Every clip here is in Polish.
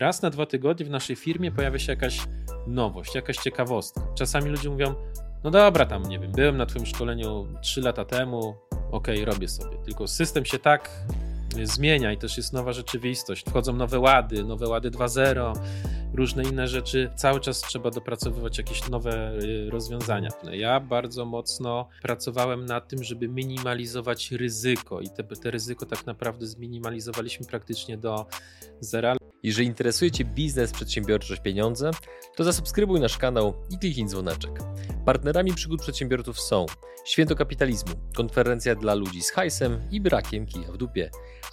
Raz na dwa tygodnie w naszej firmie pojawia się jakaś nowość, jakaś ciekawostka. Czasami ludzie mówią, no dobra, tam nie wiem, byłem na Twoim szkoleniu 3 lata temu, okej, okay, robię sobie. Tylko system się tak zmienia i też jest nowa rzeczywistość. Wchodzą nowe łady, nowe łady 2.0, różne inne rzeczy. Cały czas trzeba dopracowywać jakieś nowe y, rozwiązania. Ja bardzo mocno pracowałem nad tym, żeby minimalizować ryzyko i te, te ryzyko tak naprawdę zminimalizowaliśmy praktycznie do zera. Jeżeli interesuje Cię biznes, przedsiębiorczość, pieniądze, to zasubskrybuj nasz kanał i kliknij dzwoneczek. Partnerami przygód przedsiębiorców są Święto Kapitalizmu, konferencja dla ludzi z hajsem i brakiem kija w dupie,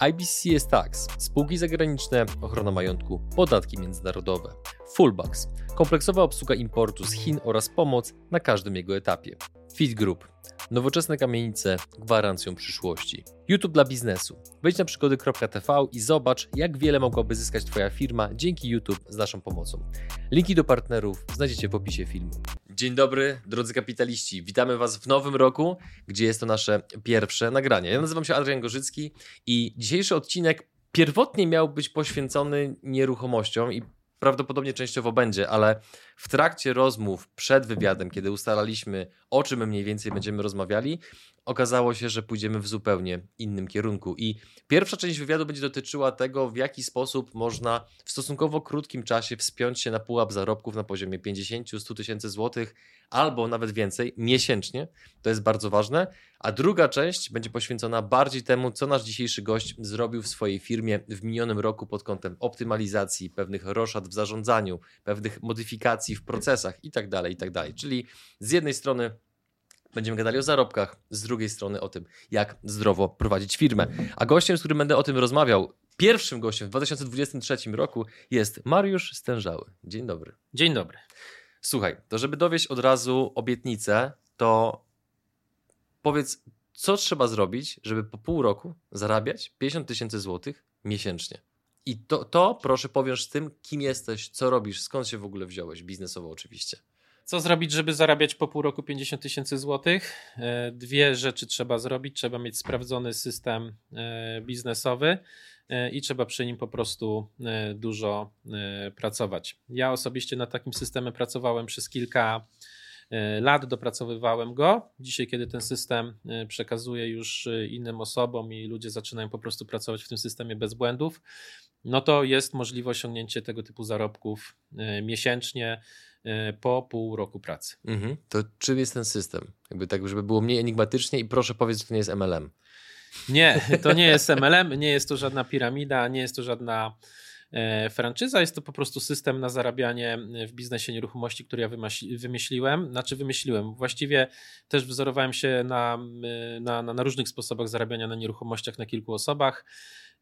IBCS Tax, spółki zagraniczne, ochrona majątku, podatki międzynarodowe, Fullbacks, kompleksowa obsługa importu z Chin oraz pomoc na każdym jego etapie, Fit Group, Nowoczesne kamienice gwarancją przyszłości. YouTube dla biznesu. Wejdź na przygody.tv i zobacz, jak wiele mogłaby zyskać Twoja firma dzięki YouTube z naszą pomocą. Linki do partnerów znajdziecie w opisie filmu. Dzień dobry, drodzy kapitaliści. Witamy Was w nowym roku, gdzie jest to nasze pierwsze nagranie. Ja nazywam się Adrian Gorzycki i dzisiejszy odcinek pierwotnie miał być poświęcony nieruchomościom i prawdopodobnie częściowo będzie, ale w trakcie rozmów przed wywiadem, kiedy ustalaliśmy, o czym mniej więcej będziemy rozmawiali, okazało się, że pójdziemy w zupełnie innym kierunku. I pierwsza część wywiadu będzie dotyczyła tego, w jaki sposób można w stosunkowo krótkim czasie wspiąć się na pułap zarobków na poziomie 50-100 tysięcy złotych albo nawet więcej miesięcznie. To jest bardzo ważne. A druga część będzie poświęcona bardziej temu, co nasz dzisiejszy gość zrobił w swojej firmie w minionym roku pod kątem optymalizacji, pewnych roszad w zarządzaniu, pewnych modyfikacji w procesach itd. Tak itd. Tak Czyli z jednej strony Będziemy gadali o zarobkach, z drugiej strony o tym, jak zdrowo prowadzić firmę. A gościem, z którym będę o tym rozmawiał, pierwszym gościem w 2023 roku jest Mariusz Stężały. Dzień dobry. Dzień dobry. Słuchaj, to żeby dowieść od razu obietnicę, to powiedz, co trzeba zrobić, żeby po pół roku zarabiać 50 tysięcy złotych miesięcznie. I to, to proszę powiesz z tym, kim jesteś, co robisz, skąd się w ogóle wziąłeś, biznesowo oczywiście. Co zrobić, żeby zarabiać po pół roku 50 tysięcy złotych? E, dwie rzeczy trzeba zrobić. Trzeba mieć sprawdzony system e, biznesowy e, i trzeba przy nim po prostu dużo pracować. Ja osobiście nad takim systemem pracowałem przez kilka lat, dopracowywałem go. Dzisiaj, kiedy ten system przekazuję już innym osobom i ludzie zaczynają po prostu pracować w tym systemie bez błędów, no to jest możliwe osiągnięcie tego typu zarobków miesięcznie po pół roku pracy. Mhm. To czym jest ten system? Jakby tak, żeby było mniej enigmatycznie i proszę powiedzieć, że to nie jest MLM. Nie, to nie jest MLM, nie jest to żadna piramida, nie jest to żadna e, franczyza, jest to po prostu system na zarabianie w biznesie nieruchomości, który ja wymyśliłem. Znaczy wymyśliłem, właściwie też wzorowałem się na, na, na różnych sposobach zarabiania na nieruchomościach na kilku osobach.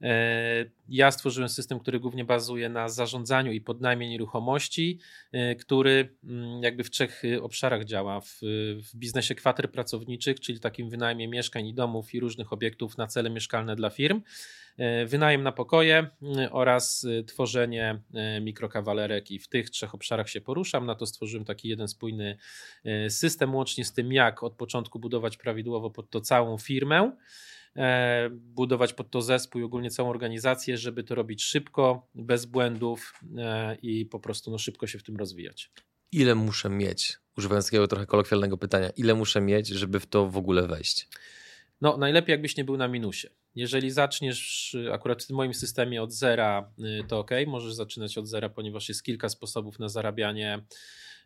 E, ja stworzyłem system, który głównie bazuje na zarządzaniu i podnajmie nieruchomości, e, który mm, jakby w trzech y, obszarach działa. W, w biznesie kwater pracowniczych, czyli takim wynajmie mieszkań i domów i różnych obiektów na cele mieszkalne dla firm e, wynajem na pokoje y, oraz y, tworzenie mikrokawalerek i w tych trzech obszarach się poruszam. Na to stworzyłem taki jeden spójny system, łącznie z tym, jak od początku budować prawidłowo pod to całą firmę. E, budować pod to zespół i ogólnie całą organizację, żeby to robić szybko, bez błędów e, i po prostu no, szybko się w tym rozwijać. Ile muszę mieć, używając takiego trochę kolokwialnego pytania, ile muszę mieć, żeby w to w ogóle wejść? No, najlepiej jakbyś nie był na minusie. Jeżeli zaczniesz akurat w moim systemie od zera, to ok, możesz zaczynać od zera, ponieważ jest kilka sposobów na zarabianie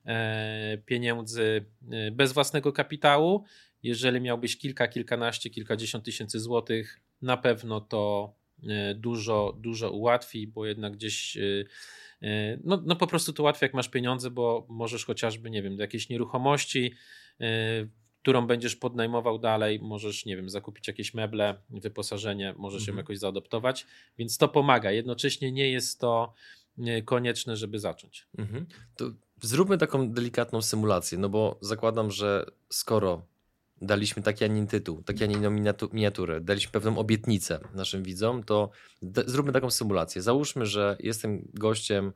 e, pieniędzy bez własnego kapitału. Jeżeli miałbyś kilka, kilkanaście, kilkadziesiąt tysięcy złotych, na pewno to e, dużo, dużo ułatwi, bo jednak gdzieś e, e, no, no po prostu to łatwiej jak masz pieniądze, bo możesz chociażby, nie wiem, do jakiejś nieruchomości, którą będziesz podnajmował dalej, możesz, nie wiem, zakupić jakieś meble, wyposażenie, możesz mhm. ją jakoś zaadoptować, więc to pomaga. Jednocześnie nie jest to konieczne, żeby zacząć. Mhm. To zróbmy taką delikatną symulację, no bo zakładam, że skoro daliśmy taki, a tytuł, taki, a miniaturę, daliśmy pewną obietnicę naszym widzom, to zróbmy taką symulację. Załóżmy, że jestem gościem,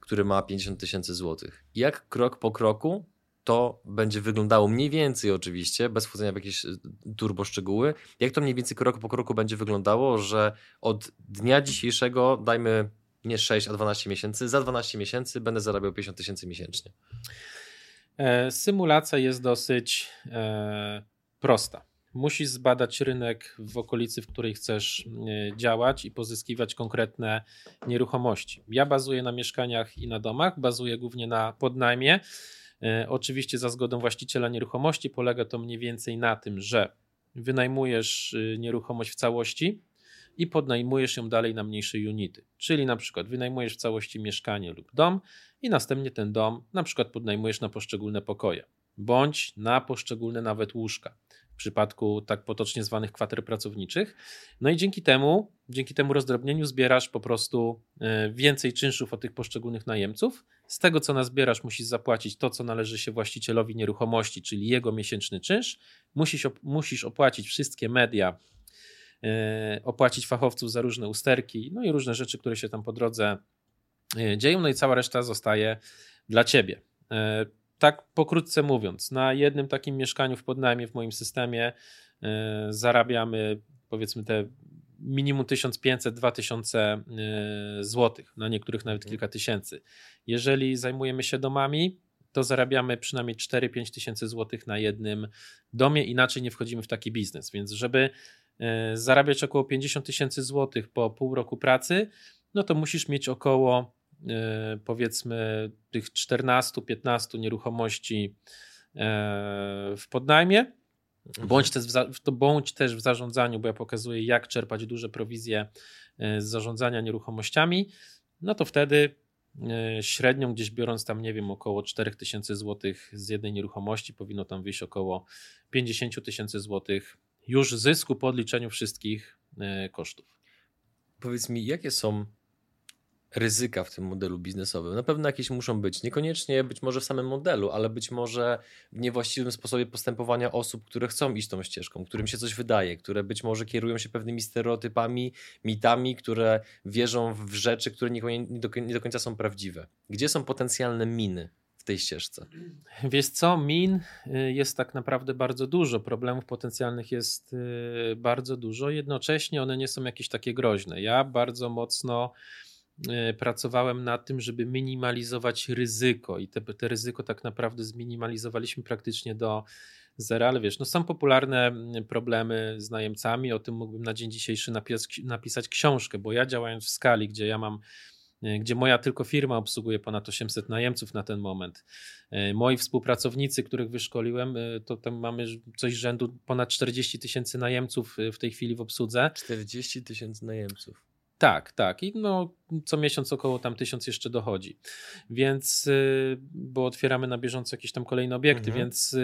który ma 50 tysięcy złotych. Jak krok po kroku to będzie wyglądało mniej więcej oczywiście, bez wchodzenia w jakieś y, turbo szczegóły, jak to mniej więcej krok po kroku będzie wyglądało, że od dnia dzisiejszego, dajmy nie 6, a 12 miesięcy, za 12 miesięcy będę zarabiał 50 tysięcy miesięcznie? E, symulacja jest dosyć e, prosta. Musisz zbadać rynek w okolicy, w której chcesz e, działać i pozyskiwać konkretne nieruchomości. Ja bazuję na mieszkaniach i na domach, bazuję głównie na podnajmie. Oczywiście za zgodą właściciela nieruchomości polega to mniej więcej na tym, że wynajmujesz nieruchomość w całości i podnajmujesz ją dalej na mniejsze unity. Czyli na przykład wynajmujesz w całości mieszkanie lub dom i następnie ten dom na przykład podnajmujesz na poszczególne pokoje bądź na poszczególne nawet łóżka w przypadku tak potocznie zwanych kwater pracowniczych. No i dzięki temu, dzięki temu rozdrobnieniu zbierasz po prostu e, więcej czynszów od tych poszczególnych najemców. Z tego, co nazbierasz, musisz zapłacić to, co należy się właścicielowi nieruchomości, czyli jego miesięczny czynsz. Musisz, musisz opłacić wszystkie media, opłacić fachowców za różne usterki, no i różne rzeczy, które się tam po drodze e, dzieją, no i cała reszta zostaje dla ciebie tak pokrótce mówiąc, na jednym takim mieszkaniu w podnajmie w moim systemie zarabiamy powiedzmy te minimum 1500-2000 yy, zł, na niektórych nawet kilka tysięcy. Jeżeli zajmujemy się domami, to zarabiamy przynajmniej 4-5 tysięcy złotych na jednym domie, inaczej nie wchodzimy w taki biznes. Więc żeby zarabiać około 50 tysięcy złotych po pół roku pracy, no to musisz mieć około E, powiedzmy tych 14-15 nieruchomości e, w podnajmie, mhm. bądź też, w, bądź też w zarządzaniu, bo ja pokazuję, jak czerpać duże prowizje e, z zarządzania nieruchomościami, no to wtedy średnią gdzieś biorąc tam, nie wiem, około 4000 zł z jednej nieruchomości, powinno tam wyjść około 50 tysięcy złotych już zysku po odliczeniu wszystkich kosztów. Powiedz mi, jakie są ryzyka w tym modelu biznesowym. Na pewno jakieś muszą być. Niekoniecznie być może w samym modelu, ale być może w niewłaściwym sposobie postępowania osób, które chcą iść tą ścieżką, którym się coś wydaje, które być może kierują się pewnymi stereotypami, mitami, które wierzą w rzeczy, które nie do końca są prawdziwe. Gdzie są potencjalne miny? Tej ścieżce? Wiesz co, min y, jest tak naprawdę bardzo dużo, problemów potencjalnych jest y, bardzo dużo, jednocześnie one nie są jakieś takie groźne. Ja bardzo mocno E, pracowałem nad tym, żeby minimalizować ryzyko i te, te ryzyko tak naprawdę zminimalizowaliśmy praktycznie do zera, ale wiesz, no są popularne problemy z najemcami, o tym mógłbym na dzień dzisiejszy napis, napisać książkę, bo ja działając w skali, gdzie ja mam gdzie moja tylko firma obsługuje ponad 800 najemców na ten moment. E, moi współpracownicy, których wyszkoliłem, to tam mamy coś rzędu ponad 40 tysięcy najemców w tej chwili w obsłudze. 40 tysięcy najemców. Tak, tak. I no, co miesiąc około tam tysiąc jeszcze dochodzi. Więc, bo otwieramy na bieżąco jakieś tam kolejne obiekty, mhm. więc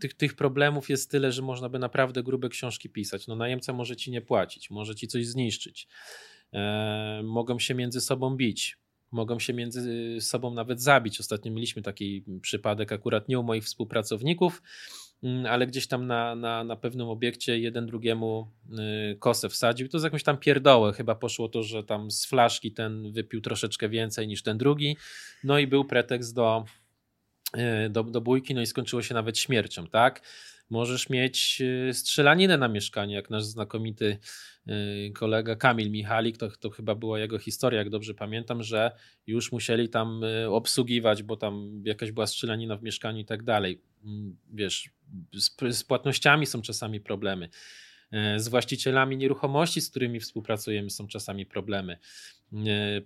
tych, tych problemów jest tyle, że można by naprawdę grube książki pisać. No, najemca może ci nie płacić, może ci coś zniszczyć. E, mogą się między sobą bić. Mogą się między sobą nawet zabić. Ostatnio mieliśmy taki przypadek akurat nie u moich współpracowników, Mm, ale gdzieś tam na, na, na pewnym obiekcie jeden drugiemu y, kosę wsadził. To z jakąś tam pierdołę chyba poszło to, że tam z flaszki ten wypił troszeczkę więcej niż ten drugi. No i był pretekst do, do, do bójki, no i skończyło się nawet śmiercią, tak? Możesz mieć y, strzelaninę na mieszkaniu, jak nasz znakomity kolega Kamil Michalik, to, to chyba była jego historia, jak dobrze pamiętam, że już musieli tam obsługiwać, bo tam jakaś była strzelanina w mieszkaniu i tak dalej. Mm, wiesz, z, z płatnościami są czasami problemy. Z właścicielami nieruchomości, z którymi współpracujemy, są czasami problemy.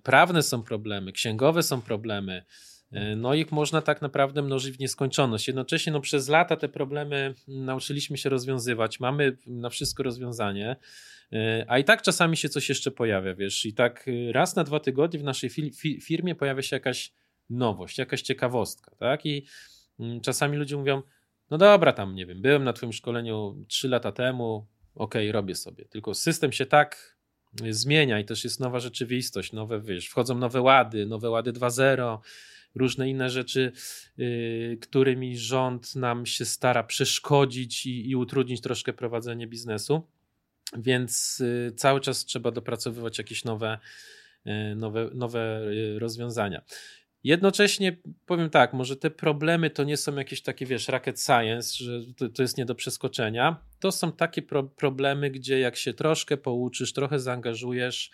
Prawne są problemy, księgowe są problemy. E, no ich można tak naprawdę mnożyć w nieskończoność. Jednocześnie no, przez lata te problemy nauczyliśmy się rozwiązywać. Mamy na wszystko rozwiązanie, a i tak czasami się coś jeszcze pojawia, wiesz. I tak raz na dwa tygodnie w naszej firmie pojawia się jakaś nowość, jakaś ciekawostka, tak? I mm, czasami ludzie mówią, no dobra, tam nie wiem, byłem na Twoim szkoleniu 3 lata temu, okej, okay, robię sobie. Tylko system się tak zmienia i też jest nowa rzeczywistość, nowe, wiesz, wchodzą nowe łady, nowe łady 2.0, różne inne rzeczy, yy, którymi rząd nam się stara przeszkodzić i, i utrudnić troszkę prowadzenie biznesu. Więc yy, cały czas trzeba dopracowywać jakieś nowe, yy, nowe, nowe y, rozwiązania. Jednocześnie powiem tak, może te problemy to nie są jakieś takie, wiesz, rocket science, że to, to jest nie do przeskoczenia. To są takie pro problemy, gdzie jak się troszkę pouczysz, trochę zaangażujesz,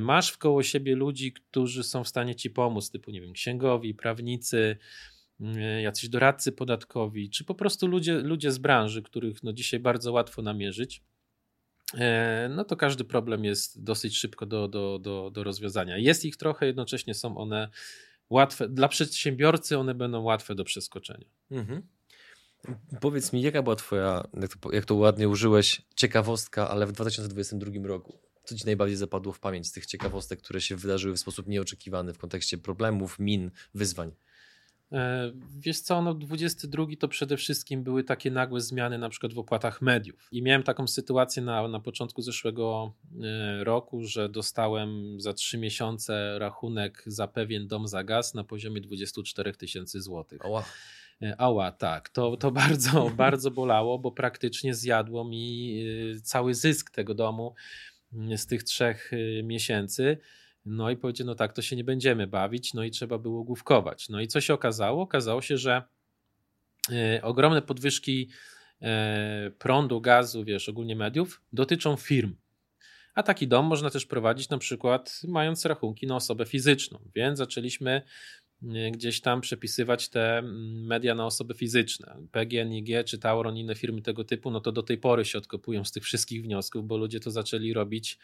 masz w koło siebie ludzi, którzy są w stanie ci pomóc, typu, nie wiem, księgowi, prawnicy, e, jacyś doradcy podatkowi, czy po prostu ludzie, ludzie z branży, których no dzisiaj bardzo łatwo namierzyć, no to każdy problem jest dosyć szybko do, do, do, do rozwiązania. Jest ich trochę, jednocześnie są one łatwe, dla przedsiębiorcy one będą łatwe do przeskoczenia. Mhm. Powiedz mi, jaka była twoja, jak to, jak to ładnie użyłeś, ciekawostka, ale w 2022 roku? Co ci najbardziej zapadło w pamięć z tych ciekawostek, które się wydarzyły w sposób nieoczekiwany w kontekście problemów, min, wyzwań? E, wiesz co, no 22 to przede wszystkim były takie nagłe zmiany na przykład w opłatach mediów. I miałem taką sytuację na, na początku zeszłego e, roku, że dostałem za 3 miesiące rachunek za pewien dom za gaz na poziomie 24 tysięcy złotych. Oła. E, ała, tak. To, to bardzo, bardzo bolało, bo praktycznie zjadło mi cały zysk tego domu z tych trzech miesięcy. No i powiedział, no tak, to się nie będziemy bawić, no i trzeba było główkować. No i co się okazało? Okazało się, że y, ogromne podwyżki y, prądu, gazu, wiesz, ogólnie mediów dotyczą firm. A taki dom można też prowadzić na przykład mając rachunki na osobę fizyczną, więc zaczęliśmy gdzieś tam przepisywać te mm, media na osoby fizyczne. PGNiG czy Tauron, inne firmy tego typu, no to do tej pory się odkopują z tych wszystkich wniosków, bo ludzie to zaczęli robić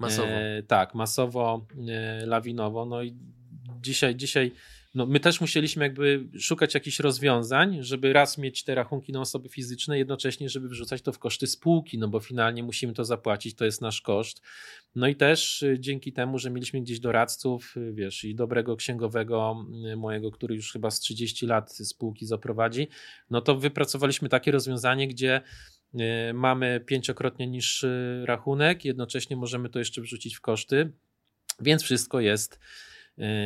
Masowo. E, tak, masowo, e, lawinowo. No i dzisiaj, dzisiaj no my też musieliśmy jakby szukać jakichś rozwiązań, żeby raz mieć te rachunki na osoby fizyczne, jednocześnie, żeby wrzucać to w koszty spółki, no bo finalnie musimy to zapłacić, to jest nasz koszt. No i też y, dzięki temu, że mieliśmy gdzieś doradców, y, wiesz, i dobrego księgowego y, mojego, który już chyba z 30 lat spółki zaprowadzi, no to wypracowaliśmy takie rozwiązanie, gdzie mamy pięciokrotnie niższy rachunek, jednocześnie możemy to jeszcze wrzucić w koszty, więc wszystko jest,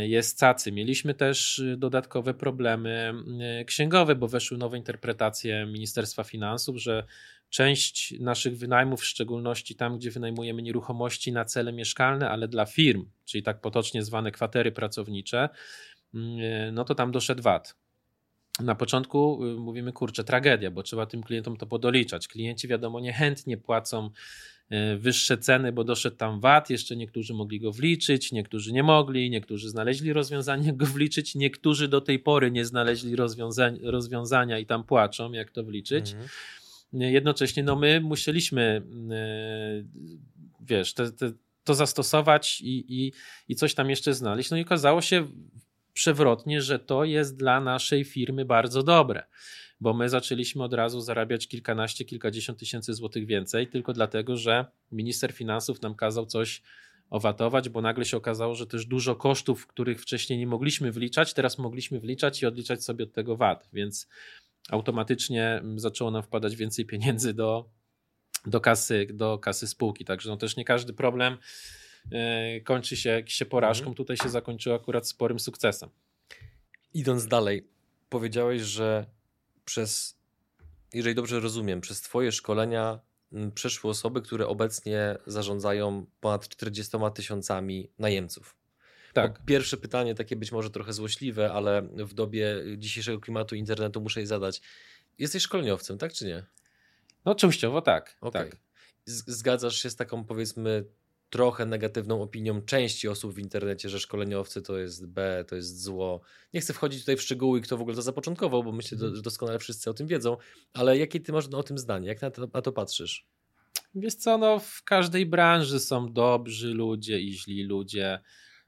jest cacy. Mieliśmy też dodatkowe problemy y, księgowe, bo weszły nowe interpretacje Ministerstwa Finansów, że część naszych wynajmów, w szczególności tam, gdzie wynajmujemy nieruchomości na cele mieszkalne, ale dla firm, czyli tak potocznie zwane kwatery pracownicze, no to tam doszedł VAT na początku y, mówimy, kurczę, tragedia, bo trzeba tym klientom to podoliczać. Klienci, wiadomo, niechętnie płacą y, wyższe ceny, bo doszedł tam VAT, jeszcze niektórzy mogli go wliczyć, niektórzy nie mogli, niektórzy znaleźli rozwiązanie go wliczyć, niektórzy do tej pory nie znaleźli rozwiązań, rozwiązania i tam płaczą, jak to wliczyć. Mhm. Jednocześnie no my musieliśmy, y, wiesz, te, te, to zastosować i, i, i coś tam jeszcze znaleźć. No i okazało się przewrotnie, że to jest dla naszej firmy bardzo dobre, bo my zaczęliśmy od razu zarabiać kilkanaście, kilkadziesiąt tysięcy złotych więcej, tylko dlatego, że minister finansów nam kazał coś owatować, bo nagle się okazało, że też dużo kosztów, których wcześniej nie mogliśmy wliczać, teraz mogliśmy wliczać i odliczać sobie od tego VAT, więc automatycznie zaczęło nam wpadać więcej pieniędzy do, do, kasy, do kasy spółki. Także no też nie każdy problem kończy się, się porażką. Mhm. Tutaj się zakończyło akurat sporym sukcesem. Idąc dalej, powiedziałeś, że przez, jeżeli dobrze rozumiem, przez Twoje szkolenia przeszły osoby, które obecnie zarządzają ponad 40 tysiącami najemców. Tak. Pierwsze pytanie, takie być może trochę złośliwe, ale w dobie dzisiejszego klimatu internetu muszę je zadać. Jesteś szkoleniowcem, tak czy nie? No, częściowo tak. Okay. tak. Zgadzasz się z taką, powiedzmy, trochę negatywną opinią części osób w internecie, że szkoleniowcy to jest B, to jest zło. Nie chcę wchodzić tutaj w szczegóły, kto w ogóle to zapoczątkował, bo myślę, że doskonale wszyscy o tym wiedzą, ale jakie ty masz o tym zdanie? Jak na to, na to patrzysz? Wiesz co, no w każdej branży są dobrzy ludzie i źli ludzie.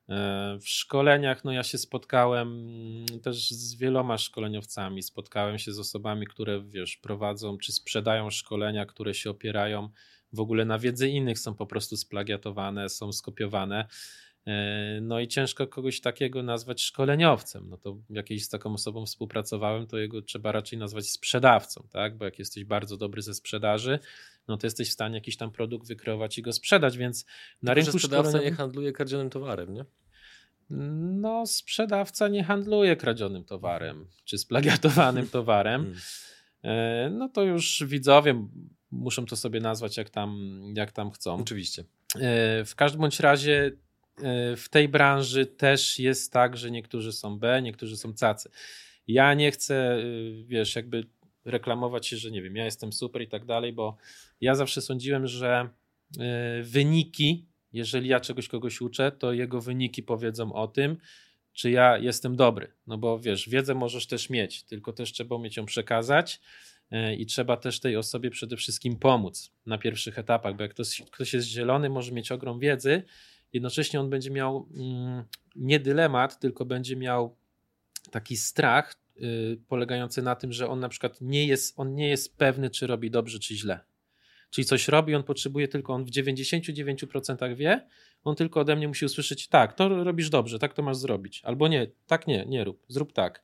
E, w szkoleniach, no ja się spotkałem mm, też z wieloma szkoleniowcami, spotkałem się z osobami, które wiesz, prowadzą czy sprzedają szkolenia, które się opierają w ogóle na wiedzy innych są po prostu splagiatowane, są skopiowane. E, no i ciężko kogoś takiego nazwać szkoleniowcem. No to jakiejś z taką osobą współpracowałem, to jego trzeba raczej nazwać sprzedawcą, tak? Bo jak jesteś bardzo dobry ze sprzedaży, no to jesteś w stanie jakiś tam produkt wykreować i go sprzedać, więc na Tylko, rynku sprzedawca szkoleniowym... nie handluje kradzionym towarem, nie? No, sprzedawca nie handluje kradzionym towarem, czy splagiatowanym towarem. Hmm. E, no to już widzowie muszą to sobie nazwać jak tam, jak tam chcą. Oczywiście. E, w każdym bądź razie e, w tej branży też jest tak, że niektórzy są B, niektórzy są cacy. Ja nie chcę, e, wiesz, jakby reklamować się, że nie wiem, ja jestem super i tak dalej, bo ja zawsze sądziłem, że wyniki jeżeli ja czegoś kogoś uczę, to jego wyniki powiedzą o tym, czy ja jestem dobry. No bo wiesz, wiedzę możesz też mieć, tylko też trzeba umieć ją przekazać i trzeba też tej osobie przede wszystkim pomóc na pierwszych etapach, bo jak ktoś, ktoś jest zielony, może mieć ogrom wiedzy, jednocześnie on będzie miał mm, nie dylemat, tylko będzie miał taki strach y, polegający na tym, że on na przykład nie jest, on nie jest pewny, czy robi dobrze, czy źle. Czyli coś robi, on potrzebuje tylko, on w 99% wie, on tylko ode mnie musi usłyszeć, tak, to robisz dobrze, tak to masz zrobić. Albo nie, tak nie, nie rób, zrób tak.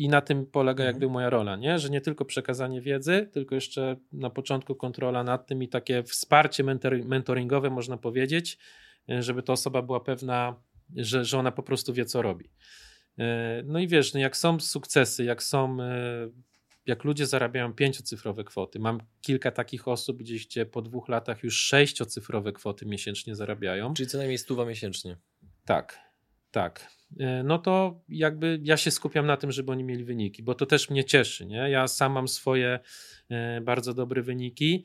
E, I na tym polega mhm. jakby moja rola, nie? że nie tylko przekazanie wiedzy, tylko jeszcze na początku kontrola nad tym i takie wsparcie mentoringowe, można powiedzieć, e, żeby ta osoba była pewna, że, że ona po prostu wie, co robi. E, no i wiesz, no jak są sukcesy, jak są jak ludzie zarabiają pięciocyfrowe kwoty, mam kilka takich osób gdzieś, gdzie po dwóch latach już sześciocyfrowe kwoty miesięcznie zarabiają. Czyli co najmniej stuwa miesięcznie. Tak, tak. E, no to jakby ja się skupiam na tym, żeby oni mieli wyniki, bo to też mnie cieszy, nie? Ja sam mam swoje e, bardzo dobre wyniki,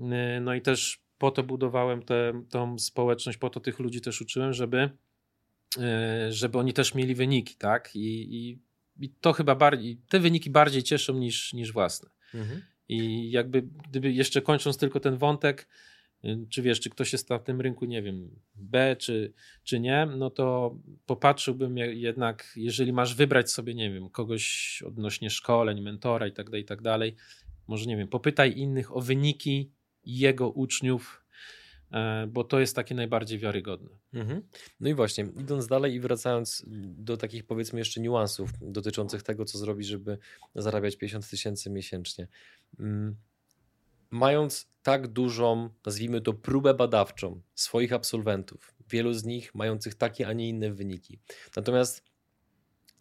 e, no i też po to budowałem tę tą społeczność, po to tych ludzi też uczyłem, żeby żeby oni też mieli wyniki, tak? I, i i to chyba bardziej, te wyniki bardziej cieszą niż, niż własne. Mhm. I jakby, gdyby jeszcze kończąc tylko ten wątek, czy wiesz, czy ktoś jest na tym rynku, nie wiem, B czy, czy nie, no to popatrzyłbym jednak, jeżeli masz wybrać sobie, nie wiem, kogoś odnośnie szkoleń, mentora i tak dalej, i tak dalej, może nie wiem, popytaj innych o wyniki jego uczniów E, bo to jest takie najbardziej wiarygodne. Mhm. No i właśnie, idąc dalej i wracając do takich powiedzmy jeszcze niuansów dotyczących tego, co zrobić, żeby zarabiać 50 tysięcy miesięcznie. Mając tak dużą, nazwijmy to, próbę badawczą swoich absolwentów, wielu z nich mających takie, a nie inne wyniki. Natomiast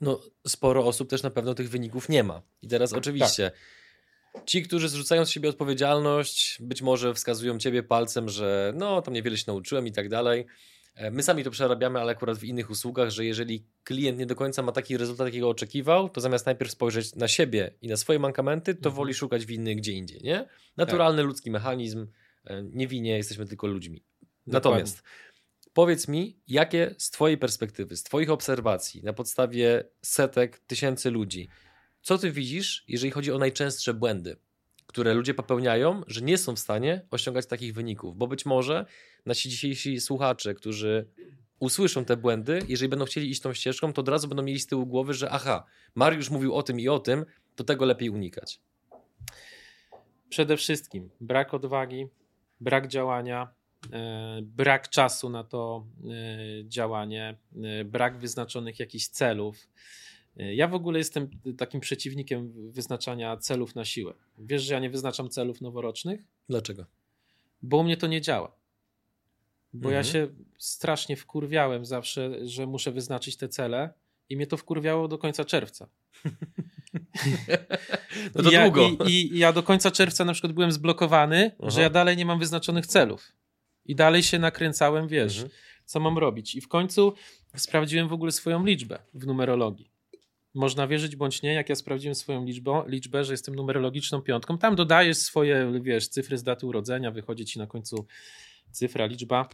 no, sporo osób też na pewno tych wyników nie ma. I teraz oczywiście. Tak Ci, którzy zrzucają z siebie odpowiedzialność, być może wskazują ciebie palcem, że no, tam niewiele się nauczyłem i tak dalej. E, my sami to przerabiamy, ale akurat w innych usługach, że jeżeli klient nie do końca ma taki rezultat, jakiego oczekiwał, to zamiast najpierw spojrzeć na siebie i na swoje mankamenty, to mhm. woli szukać winy gdzie indziej, nie? Naturalny tak. ludzki mechanizm, e, nie winie, jesteśmy tylko ludźmi. Dokładnie. Natomiast powiedz mi, jakie z twojej perspektywy, z twoich obserwacji, na podstawie setek, tysięcy ludzi, co ty widzisz, jeżeli chodzi o najczęstsze błędy, które ludzie popełniają, że nie są w stanie osiągać takich wyników? Bo być może nasi dzisiejsi słuchacze, którzy usłyszą te błędy, jeżeli będą chcieli iść tą ścieżką, to od razu będą mieli z tyłu głowy, że aha, Mariusz mówił o tym i o tym, to tego lepiej unikać. Przede wszystkim brak odwagi, brak działania, e, brak czasu na to e, działanie, e, brak wyznaczonych jakichś celów. Ja w ogóle jestem takim przeciwnikiem wyznaczania celów na siłę. Wiesz, że ja nie wyznaczam celów noworocznych? Dlaczego? Bo u mnie to nie działa. Bo mhm. ja się strasznie wkurwiałem zawsze, że muszę wyznaczyć te cele i mnie to wkurwiało do końca czerwca. no to I ja, długo. I, I, ja do końca czerwca na przykład byłem zblokowany, Aha. że ja dalej nie mam wyznaczonych celów. I dalej się nakręcałem, wiesz, mhm. co mam robić. I w końcu sprawdziłem w ogóle swoją liczbę w numerologii. Można wierzyć bądź nie, jak ja sprawdziłem swoją liczbę, liczbę, że jestem numerologiczną piątką, tam dodajesz swoje, wiesz, cyfry z daty urodzenia, wychodzi ci na końcu cyfra, liczba,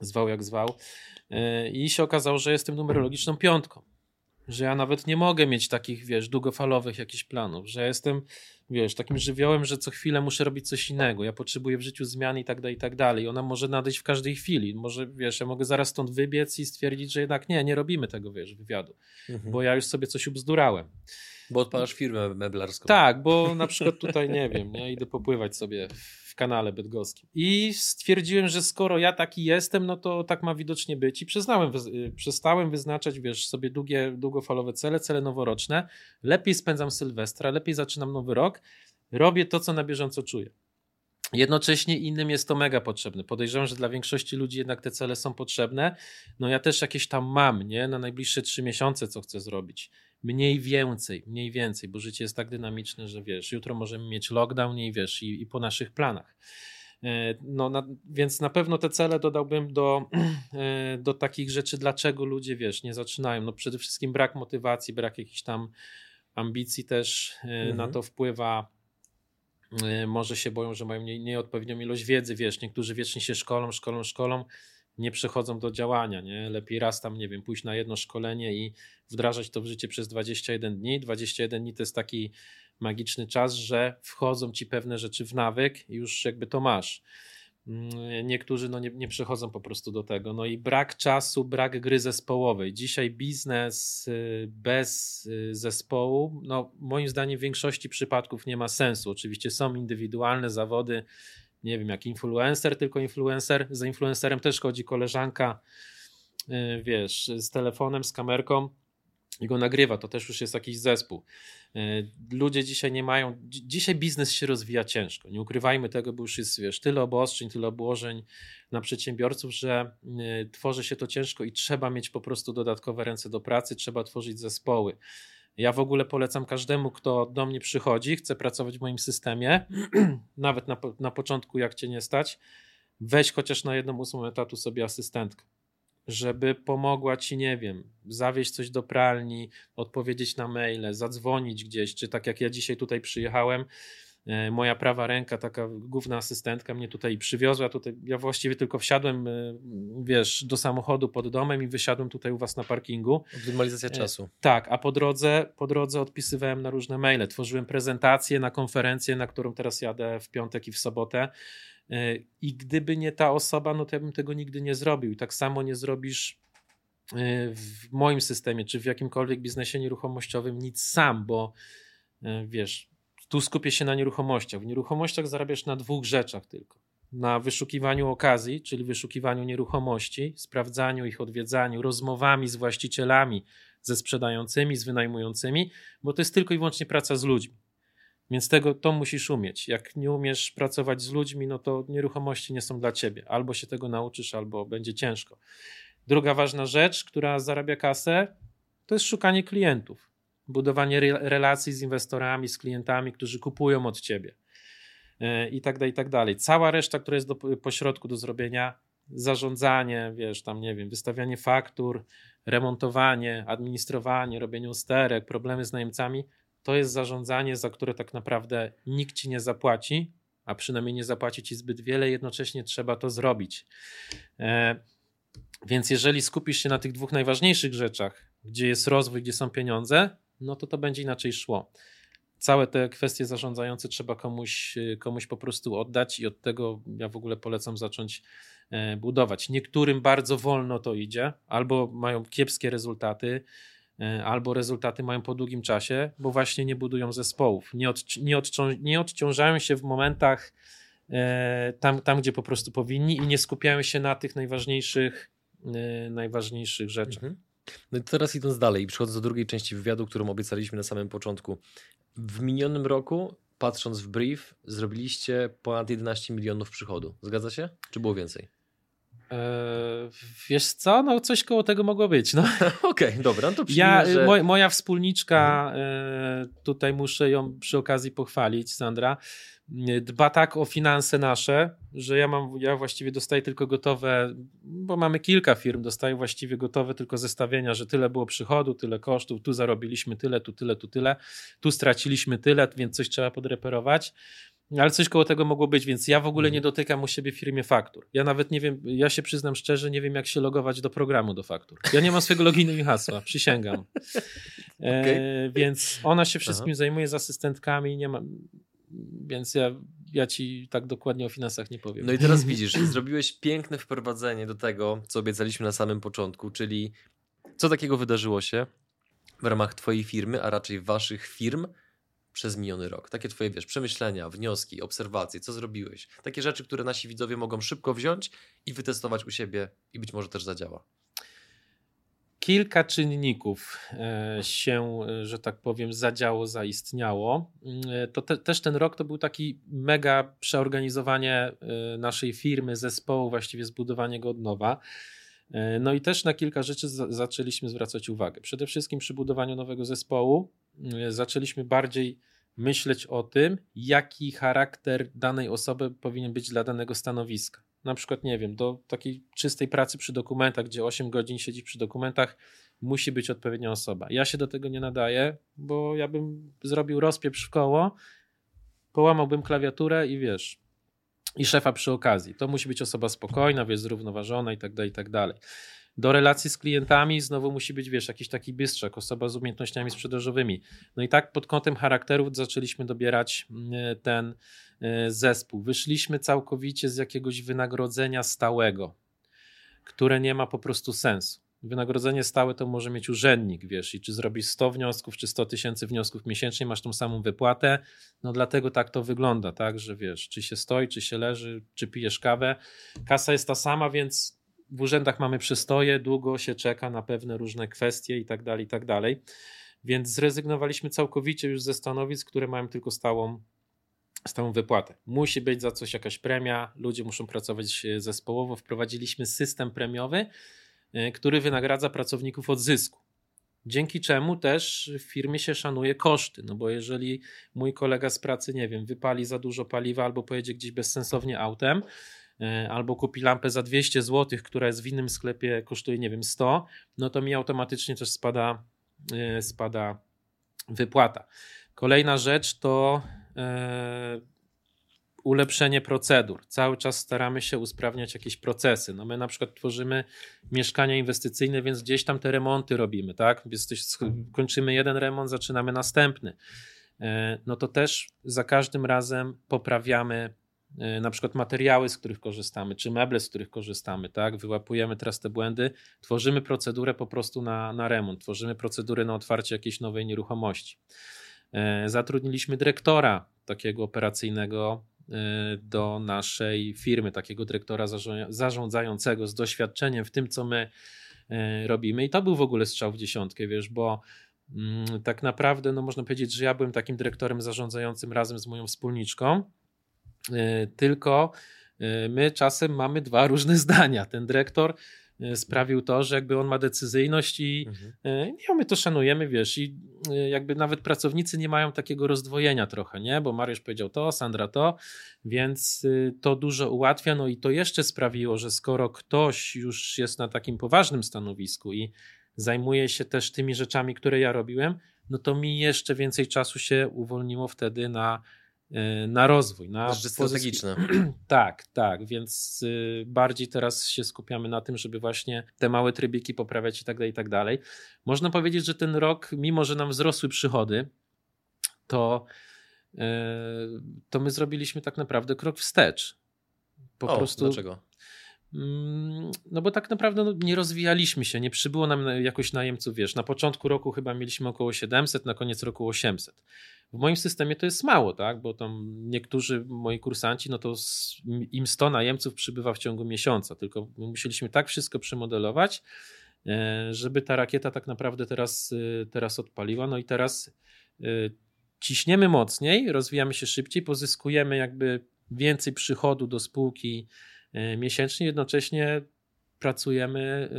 zwał jak zwał. Yy, I się okazało, że jestem numerologiczną piątką że ja nawet nie mogę mieć takich, wiesz, długofalowych jakichś planów, że jestem, wiesz, takim żywiołem, że co chwilę muszę robić coś innego, ja potrzebuję w życiu zmian i tak dalej, i tak dalej. Ona może nadejść w każdej chwili, może, wiesz, ja mogę zaraz stąd wybiec i stwierdzić, że jednak nie, nie robimy tego, wiesz, wywiadu, mhm. bo ja już sobie coś ubzdurałem. Bo odpalasz firmę meblarską. Tak, bo na przykład tutaj, nie wiem, nie, idę popływać sobie w kanale bydgoskim. I stwierdziłem, że skoro ja taki jestem, no to tak ma widocznie być i przyznałem, y, przestałem wyznaczać, wiesz, sobie długie, długofalowe cele, cele noworoczne. Lepiej spędzam Sylwestra, lepiej zaczynam nowy rok, robię to, co na bieżąco czuję. Jednocześnie innym jest to mega potrzebne. Podejrzewam, że dla większości ludzi jednak te cele są potrzebne. No ja też jakieś tam mam, nie? Na najbliższe trzy miesiące, co chcę zrobić mniej więcej, mniej więcej, bo życie jest tak dynamiczne, że wiesz, jutro możemy mieć lockdown i wiesz, i, i po naszych planach. E, no, na, więc na pewno te cele dodałbym do, e, do takich rzeczy, dlaczego ludzie, wiesz, nie zaczynają. No przede wszystkim brak motywacji, brak jakichś tam ambicji też e, mhm. na to wpływa. może się boją, że mają nieodpowiednią ilość wiedzy, wiesz, niektórzy wiecznie się szkolą, szkolą, szkolą, nie przechodzą do działania, nie? Lepiej raz tam, nie wiem, pójść na jedno szkolenie i wdrażać to w życie przez 21 dni. 21 dni to jest taki magiczny czas, że wchodzą ci pewne rzeczy w nawyk i już jakby to masz. Mm, niektórzy no nie, nie przechodzą po prostu do tego. No i brak czasu, brak gry zespołowej. Dzisiaj biznes y, bez y, zespołu, no moim zdaniem w większości przypadków nie ma sensu. Oczywiście są indywidualne zawody, nie wiem, jak influencer, tylko influencer. Za influencerem też chodzi koleżanka, y, wiesz, z telefonem, z kamerką i go nagrywa, to też już jest jakiś zespół. E, ludzie dzisiaj nie mają, dzisiaj biznes się rozwija ciężko, nie ukrywajmy tego, bo już jest wiesz, tyle obostrzeń, tyle obłożeń na przedsiębiorców, że e, tworzy się to ciężko i trzeba mieć po prostu dodatkowe ręce do pracy, trzeba tworzyć zespoły. Ja w ogóle polecam każdemu, kto do mnie przychodzi, chce pracować w moim systemie, nawet na, na początku, jak cię nie stać, weź chociaż na jedną ósmą etatu sobie asystentkę żeby pomogła ci, nie wiem, zawieźć coś do pralni, odpowiedzieć na maile, zadzwonić gdzieś, czy tak jak ja dzisiaj tutaj przyjechałem, e, moja prawa ręka, taka główna asystentka mnie tutaj przywiozła, tutaj ja właściwie tylko wsiadłem, e, wiesz, do samochodu pod domem i wysiadłem tutaj u was na parkingu. Optymalizacja e, czasu. Tak, a po drodze, po drodze odpisywałem na różne maile, tworzyłem prezentację na konferencję, na którą teraz jadę w piątek i w sobotę I gdyby nie ta osoba, no to ja bym tego nigdy nie zrobił. Tak samo nie zrobisz e, w moim systemie, czy w jakimkolwiek biznesie nieruchomościowym nic sam, bo e, wiesz, tu skupię się na nieruchomościach. W nieruchomościach zarabiasz na dwóch rzeczach tylko. Na wyszukiwaniu okazji, czyli wyszukiwaniu nieruchomości, sprawdzaniu ich, odwiedzaniu, rozmowami z właścicielami, ze sprzedającymi, z wynajmującymi, bo to jest tylko i wyłącznie praca z ludźmi. Więc tego to musisz umieć. Jak nie umiesz pracować z ludźmi, no to nieruchomości nie są dla ciebie. Albo się tego nauczysz, albo będzie ciężko. Druga ważna rzecz, która zarabia kasę, to jest szukanie klientów. Budowanie relacji z inwestorami, z klientami, którzy kupują od ciebie. E, I tak dalej, i tak dalej. Cała reszta, która jest do, pośrodku do zrobienia, zarządzanie, wiesz, tam nie wiem, wystawianie faktur, remontowanie, administrowanie, robienie usterek, problemy z najemcami, to jest zarządzanie, za które tak naprawdę nikt ci nie zapłaci, a przynajmniej nie zapłaci ci zbyt wiele, jednocześnie trzeba to zrobić. E, więc jeżeli skupisz się na tych dwóch najważniejszych rzeczach, gdzie jest rozwój, gdzie są pieniądze, no to to będzie inaczej szło. Całe te kwestie zarządzające trzeba komuś, komuś po prostu oddać i od tego ja w ogóle polecam zacząć e, budować. Niektórym bardzo wolno to idzie, albo mają kiepskie rezultaty, E, albo rezultaty mają po długim czasie, bo właśnie nie budują zespołów, nie, od, nie, nie odciążają się w momentach e, tam, tam, gdzie po prostu powinni i nie skupiają się na tych najważniejszych, e, najważniejszych rzeczach. Mhm. No i teraz idąc dalej, przechodzę do drugiej części wywiadu, którą obiecaliśmy na samym początku. W minionym roku, patrząc w brief, zrobiliście ponad 11 milionów przychodu. Zgadza się? Czy było więcej? Eee, wiesz co, no coś koło tego mogło być. No. Okej, okay, dobra, no to ja, że... moj, Moja wspólniczka, mhm. e, tutaj muszę ją przy okazji pochwalić, Sandra, dba tak o finanse nasze, że ja mam, ja właściwie dostaję tylko gotowe, bo mamy kilka firm, dostaję właściwie gotowe tylko zestawienia, że tyle było przychodu, tyle kosztów, tu zarobiliśmy tyle, tu tyle, tu tyle, tu straciliśmy tyle, więc coś trzeba podreperować. Ale coś koło tego mogło być, więc ja w ogóle nie mhm. dotykam u siebie w firmie faktur. Ja nawet nie wiem, ja się przyznam szczerze, nie wiem jak się logować do programu do faktur. Ja nie mam swojego loginu i hasła, przysięgam. E, okay. Więc ona się wszystkim Aha. zajmuje z asystentkami, nie ma, więc ja, ja ci tak dokładnie o finansach nie powiem. No i teraz widzisz, zrobiłeś piękne wprowadzenie do tego, co obiecaliśmy na samym początku, czyli co takiego wydarzyło się w ramach twojej firmy, a raczej waszych firm, przez miniony rok? Takie twoje, wiesz, przemyślenia, wnioski, obserwacje, co zrobiłeś? Takie rzeczy, które nasi widzowie mogą szybko wziąć i wytestować u siebie i być może też zadziała. Kilka czynników e, się, e, że tak powiem, zadziało, zaistniało. E, to te, też ten rok to był taki mega przeorganizowanie naszej firmy, zespołu, właściwie zbudowanie go od nowa. No i też na kilka rzeczy zaczęliśmy zwracać uwagę. Przede wszystkim przy budowaniu nowego zespołu zaczęliśmy bardziej myśleć o tym, jaki charakter danej osoby powinien być dla danego stanowiska. Na przykład, nie wiem, do takiej czystej pracy przy dokumentach, gdzie 8 godzin siedzi przy dokumentach, musi być odpowiednia osoba. Ja się do tego nie nadaję, bo ja bym zrobił rozpieprz w koło połamałbym klawiaturę i wiesz, i szefa przy okazji. To musi być osoba spokojna, wiesz, zrównoważona i tak dalej, i tak dalej. Do relacji z klientami znowu musi być, wiesz, jakiś taki bystrzak, osoba z umiejętnościami sprzedażowymi. No i tak pod kątem charakterów zaczęliśmy dobierać mm, ten e, zespół. Wyszliśmy całkowicie z jakiegoś wynagrodzenia stałego, które nie ma po prostu sensu. Wynagrodzenie stałe to może mieć urzędnik, wiesz, i czy zrobisz 100 wniosków, czy 100 tysięcy wniosków miesięcznie, masz tą samą wypłatę. No dlatego tak to wygląda, tak, że wiesz, czy się stoi, czy się leży, czy pijesz kawę. Kasa jest ta sama, więc w urzędach mamy przystoje, długo się czeka na pewne różne kwestie i tak dalej, i tak dalej. Więc zrezygnowaliśmy całkowicie już ze stanowisk, które mają tylko stałą, stałą wypłatę. Musi być za coś jakaś premia, ludzie muszą pracować zespołowo. Wprowadziliśmy system premiowy, e, który wynagradza pracowników od zysku. Dzięki czemu też w firmie się szanuje koszty, no bo jeżeli mój kolega z pracy, nie wiem, wypali za dużo paliwa albo pojedzie gdzieś bezsensownie autem, E, albo kupi lampę za 200 zł, która jest w innym sklepie kosztuje, nie wiem, 100, no to mi automatycznie też spada, e, spada wypłata. Kolejna rzecz to e, ulepszenie procedur. Cały czas staramy się usprawniać jakieś procesy. No my na przykład tworzymy mieszkania inwestycyjne, więc gdzieś tam te remonty robimy, tak? kończymy jeden remont, zaczynamy następny. No to też za każdym razem poprawiamy E, na przykład materiały, z których korzystamy, czy meble, z których korzystamy, tak? Wyłapujemy teraz te błędy, tworzymy procedurę po prostu na, na remont, tworzymy procedurę na otwarcie jakiejś nowej nieruchomości. E, zatrudniliśmy dyrektora takiego operacyjnego e, do naszej firmy, takiego dyrektora zarządzającego z doświadczeniem w tym, co my robimy. I to był w ogóle strzał w dziesiątkę, wiesz, bo mm, tak naprawdę, no można powiedzieć, że ja byłem takim dyrektorem zarządzającym razem z moją wspólniczką tylko e, my czasem mamy dwa różne zdania. Ten dyrektor e, sprawił to, że jakby on ma decyzyjność i mhm. nie, my to szanujemy, wiesz, i jakby nawet pracownicy nie mają takiego rozdwojenia trochę, nie, bo Mariusz powiedział to, Sandra to, więc to dużo ułatwia, no i to jeszcze sprawiło, że skoro ktoś już jest na takim poważnym stanowisku i zajmuje się też tymi rzeczami, które ja robiłem, no to mi jeszcze więcej czasu się uwolniło wtedy na na rozwój. Na strategiczne. tak, tak, więc y, bardziej teraz się skupiamy na tym, żeby właśnie te małe trybiki poprawiać i tak dalej, i tak dalej. Można powiedzieć, że ten rok, mimo że nam wzrosły przychody, to, y, to my zrobiliśmy tak naprawdę krok wstecz. Po o, prostu. Dlaczego? Mm, no bo tak naprawdę no, nie rozwijaliśmy się, nie przybyło nam jakoś najemców, wiesz, na początku roku chyba mieliśmy około 700, na koniec roku 800. W moim systemie to jest mało, tak, bo tam niektórzy moi kursanci, no to im 100 najemców przybywa w ciągu miesiąca, tylko musieliśmy tak wszystko przemodelować, e, żeby ta rakieta tak naprawdę teraz, e, teraz odpaliła, no i teraz e, ciśniemy mocniej, rozwijamy się szybciej, pozyskujemy jakby więcej przychodu do spółki, miesięcznie, jednocześnie pracujemy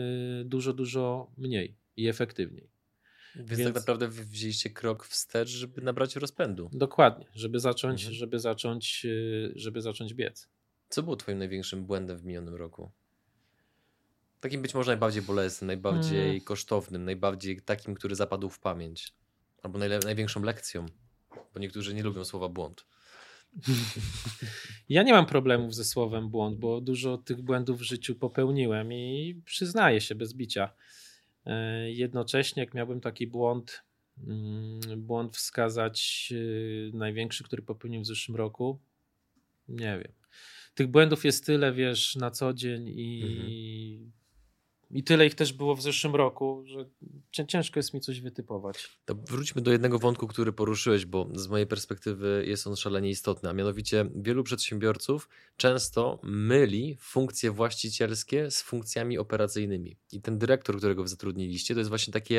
dużo, dużo mniej i efektywniej. Więc, Więc tak naprawdę wzięliście krok wstecz, żeby nabrać rozpędu. Dokładnie, żeby zacząć, mhm. żeby zacząć, e, żeby zacząć biec. Co było twoim największym błędem w minionym roku? Takim być może najbardziej bolesnym, najbardziej hmm. kosztownym, najbardziej takim, który zapadł w pamięć. Albo największą lekcją, bo niektórzy nie lubią słowa błąd. Ja nie mam problemów ze słowem błąd, bo dużo tych błędów w życiu popełniłem i przyznaję się bez bicia. E, jednocześnie, jak miałbym taki błąd, mm, błąd wskazać e, największy, który popełniłem w zeszłym roku, nie wiem. Tych błędów jest tyle, wiesz, na co dzień i mhm i tyle ich też było w zeszłym roku, że ciężko jest mi coś wytypować. To wróćmy do jednego wątku, który poruszyłeś, bo z mojej perspektywy jest on szalenie istotny, a mianowicie wielu przedsiębiorców często myli funkcje właścicielskie z funkcjami operacyjnymi. I ten dyrektor, którego zatrudniliście, to jest właśnie taki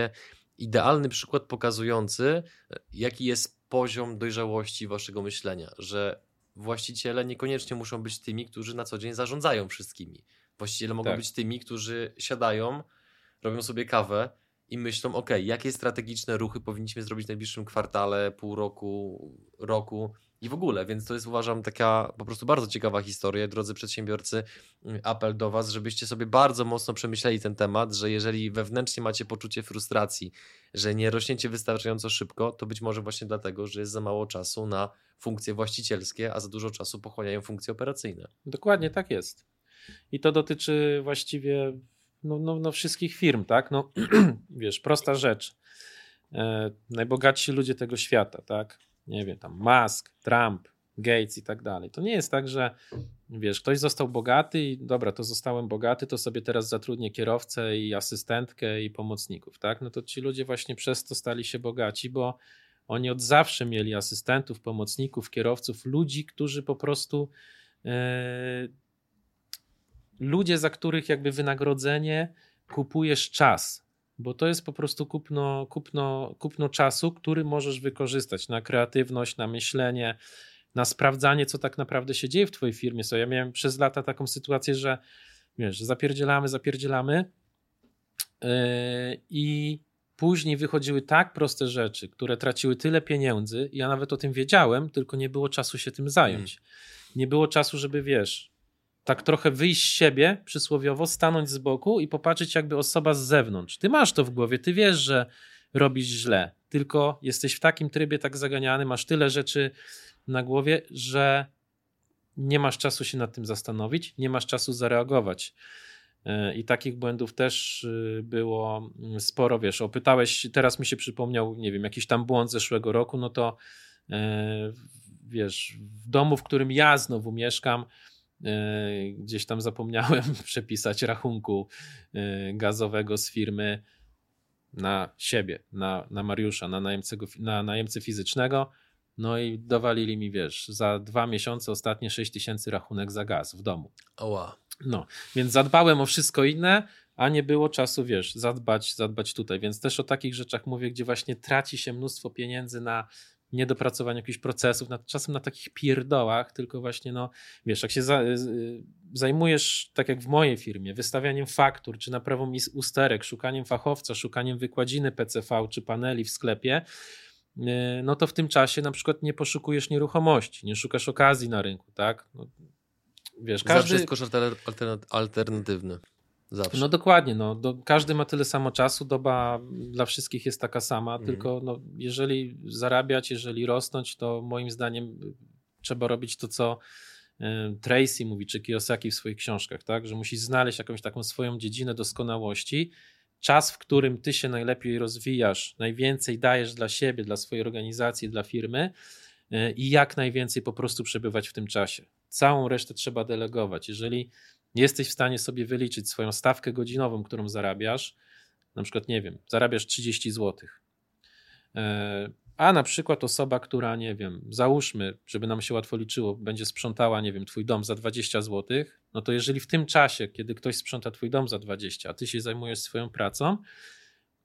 idealny przykład pokazujący, jaki jest poziom dojrzałości waszego myślenia, że właściciele niekoniecznie muszą być tymi, którzy na co dzień zarządzają wszystkimi Właściciele mogą tak. być tymi, którzy siadają, robią sobie kawę i myślą, ok, jakie strategiczne ruchy powinniśmy zrobić w najbliższym kwartale, pół roku, roku i w ogóle, więc to jest uważam taka po prostu bardzo ciekawa historia. Drodzy przedsiębiorcy, mm, apel do Was, żebyście sobie bardzo mocno przemyśleli ten temat, że jeżeli wewnętrznie macie poczucie frustracji, że nie rośniecie wystarczająco szybko, to być może właśnie dlatego, że jest za mało czasu na funkcje właścicielskie, a za dużo czasu pochłaniają funkcje operacyjne. Dokładnie tak jest. I to dotyczy właściwie no, no, no wszystkich firm, tak? No, wiesz, prosta rzecz. E, najbogatsi ludzie tego świata, tak? Nie wiem, tam Musk, Trump, Gates i tak dalej. To nie jest tak, że wiesz, ktoś został bogaty i dobra, to zostałem bogaty, to sobie teraz zatrudnię kierowcę i asystentkę i pomocników, tak? No to ci ludzie właśnie przez to stali się bogaci, bo oni od zawsze mieli asystentów, pomocników, kierowców, ludzi, którzy po prostu e, ludzie, za których jakby wynagrodzenie kupujesz czas, bo to jest po prostu kupno, kupno, kupno czasu, który możesz wykorzystać na kreatywność, na myślenie, na sprawdzanie, co tak naprawdę się dzieje w twojej firmie. So, ja miałem przez lata taką sytuację, że wiesz, zapierdzielamy, zapierdzielamy yy, i później wychodziły tak proste rzeczy, które traciły tyle pieniędzy, ja nawet o tym wiedziałem, tylko nie było czasu się tym zająć. Hmm. Nie było czasu, żeby wiesz, tak trochę wyjść z siebie, przysłowiowo, stanąć z boku i popatrzeć jakby osoba z zewnątrz. Ty masz to w głowie, ty wiesz, że robisz źle, tylko jesteś w takim trybie tak zaganiany, masz tyle rzeczy na głowie, że nie masz czasu się nad tym zastanowić, nie masz czasu zareagować. E, I takich błędów też y, było mm, sporo. Wiesz, opytałeś, teraz mi się przypomniał, nie wiem, jakiś tam błąd zeszłego roku, no to e, wiesz, w domu, w którym ja znowu mieszkam, gdzieś tam zapomniałem przepisać rachunku e, gazowego z firmy na siebie, na, na Mariusza, na, najemcego, na najemcę fizycznego. No i dowalili mi, wiesz, za dwa miesiące ostatnie 6 tysięcy rachunek za gaz w domu. Oła. No, więc zadbałem o wszystko inne, a nie było czasu, wiesz, zadbać, zadbać tutaj. Więc też o takich rzeczach mówię, gdzie właśnie traci się mnóstwo pieniędzy na niedopracowanie jakichś procesów, na, czasem na takich pierdołach, tylko właśnie, no wiesz, jak się za, zajmujesz, tak jak w mojej firmie, wystawianiem faktur, czy naprawą usterek, szukaniem fachowca, szukaniem wykładziny PCV, czy paneli w sklepie, y, no to w tym czasie na przykład nie poszukujesz nieruchomości, nie szukasz okazji na rynku, tak? No, wiesz, każdy... Zawsze jest koszt alternatywny. Zawsze. No dokładnie, no, do, każdy ma tyle samo czasu, doba dla wszystkich jest taka sama, mhm. tylko no, jeżeli zarabiać, jeżeli rosnąć, to moim zdaniem trzeba robić to, co y, Tracy mówi, czy Kiyosaki w swoich książkach, tak? że musisz znaleźć jakąś taką swoją dziedzinę doskonałości, czas, w którym ty się najlepiej rozwijasz, najwięcej dajesz dla siebie, dla swojej organizacji, dla firmy y, i jak najwięcej po prostu przebywać w tym czasie. Całą resztę trzeba delegować. Jeżeli jesteś w stanie sobie wyliczyć swoją stawkę godzinową, którą zarabiasz, na przykład, nie wiem, zarabiasz 30 zł, e, a na przykład osoba, która, nie wiem, załóżmy, żeby nam się łatwo liczyło, będzie sprzątała, nie wiem, twój dom za 20 zł, no to jeżeli w tym czasie, kiedy ktoś sprząta twój dom za 20, a ty się zajmujesz swoją pracą,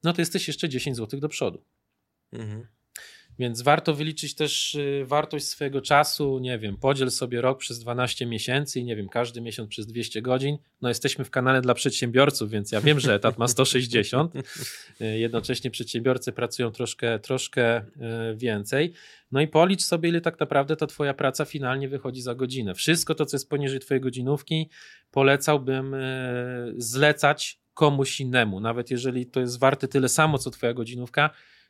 no to jesteś jeszcze 10 zł do przodu. Mhm. Więc warto wyliczyć też y, wartość swojego czasu, nie wiem, podziel sobie rok przez 12 miesięcy i nie wiem, każdy miesiąc przez 200 godzin. No jesteśmy w kanale dla przedsiębiorców, więc ja wiem, że etat ma 160. Y, jednocześnie przedsiębiorcy pracują troszkę, troszkę y, więcej. No i policz sobie, ile tak naprawdę ta twoja praca finalnie wychodzi za godzinę. Wszystko to, co jest poniżej twojej godzinówki, polecałbym zlecać komuś innemu. Nawet jeżeli to jest warte tyle samo, co twoja godzinówka,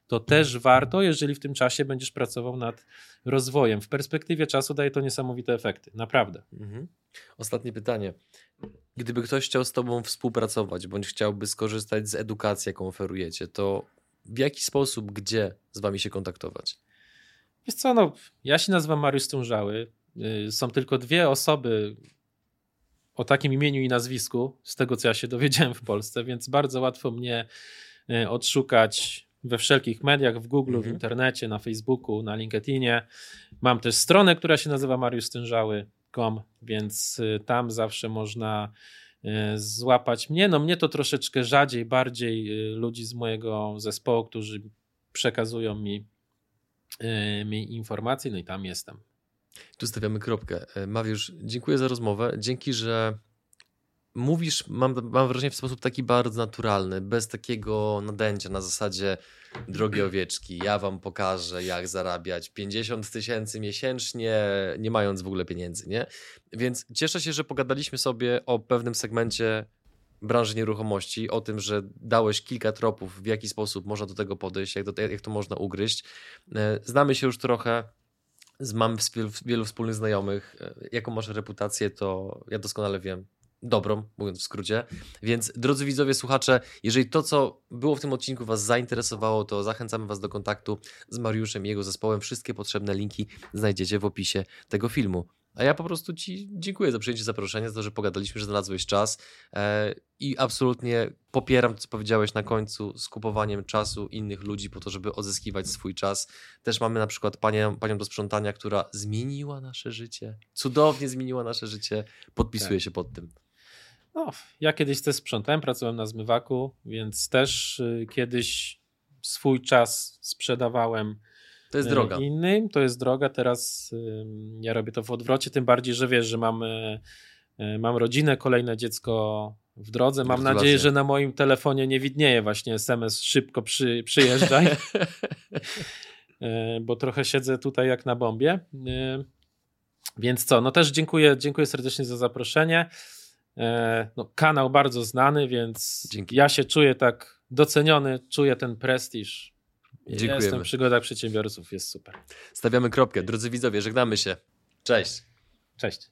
to też warto, jeżeli w tym czasie będziesz pracował nad rozwojem. W perspektywie czasu daje to niesamowite efekty, naprawdę. Mhm. Ostatnie pytanie. Gdyby ktoś chciał z Tobą współpracować, bądź chciałby skorzystać z edukacji, jaką oferujecie, to w jaki sposób, gdzie z Wami się kontaktować? Wiesz co, no, ja się nazywam Mariusz Stążały. Y, są tylko dwie osoby o takim imieniu i nazwisku, z tego co ja się dowiedziałem w Polsce, więc bardzo łatwo mnie y, odszukać we wszelkich mediach, w Google, mhm. w internecie, na Facebooku, na LinkedInie. Mam też stronę, która się nazywa mariuszstężały.com, więc y, tam zawsze można y, złapać mnie. No mnie to troszeczkę rzadziej, bardziej y, ludzi z mojego zespołu, którzy przekazują mi, mi informacje, no i tam jestem. Tu stawiamy kropkę. E, Mariusz, dziękuję za rozmowę. Dzięki, że mówisz, mam, mam wrażenie, w sposób taki bardzo naturalny, bez takiego nadęcia na zasadzie drogie owieczki, ja wam pokażę, jak zarabiać 50 tysięcy miesięcznie, nie mając w ogóle pieniędzy, nie? Więc cieszę się, że pogadaliśmy sobie o pewnym segmencie branży nieruchomości, o tym, że dałeś kilka tropów, w jaki sposób można do tego podejść, jak, do, jak to można ugryźć. E, znamy się już trochę, mam wielu, wspólnych znajomych. E, jaką masz reputację, to ja doskonale wiem. Dobrą, mówiąc w skrócie. Więc drodzy widzowie, słuchacze, jeżeli to, co było w tym odcinku Was zainteresowało, to zachęcamy Was do kontaktu z Mariuszem i jego zespołem. Wszystkie potrzebne linki znajdziecie w opisie tego filmu. A ja po prostu Ci dziękuję za przyjęcie zaproszenia, za to, że pogadaliśmy, że znalazłeś czas e, i absolutnie popieram to, co powiedziałeś na końcu z kupowaniem czasu innych ludzi po to, żeby odzyskiwać swój czas. Też mamy na przykład panią, panią do sprzątania, która zmieniła nasze życie, cudownie zmieniła nasze życie, podpisuje tak. się pod tym. No, ja kiedyś też sprzątałem, pracowałem na zmywaku, więc też y, kiedyś swój czas sprzedawałem to jest droga. Innym, to jest droga. Teraz ja robię to w odwrocie, tym bardziej, że wiesz, że mam, e, mam rodzinę, kolejne dziecko w drodze. Mam nadzieję, że na moim telefonie nie widnieje właśnie SMS szybko przy, przyjeżdżaj, bo trochę siedzę tutaj jak na bombie. Więc co, no też dziękuję, dziękuję serdecznie za zaproszenie. No, kanał bardzo znany, więc Dzięki. ja się czuję tak doceniony, czuję ten prestiż Dziękujemy. Jestem przygoda przedsiębiorców, jest super. Stawiamy kropkę. Drodzy widzowie, żegnamy się. Cześć. Cześć.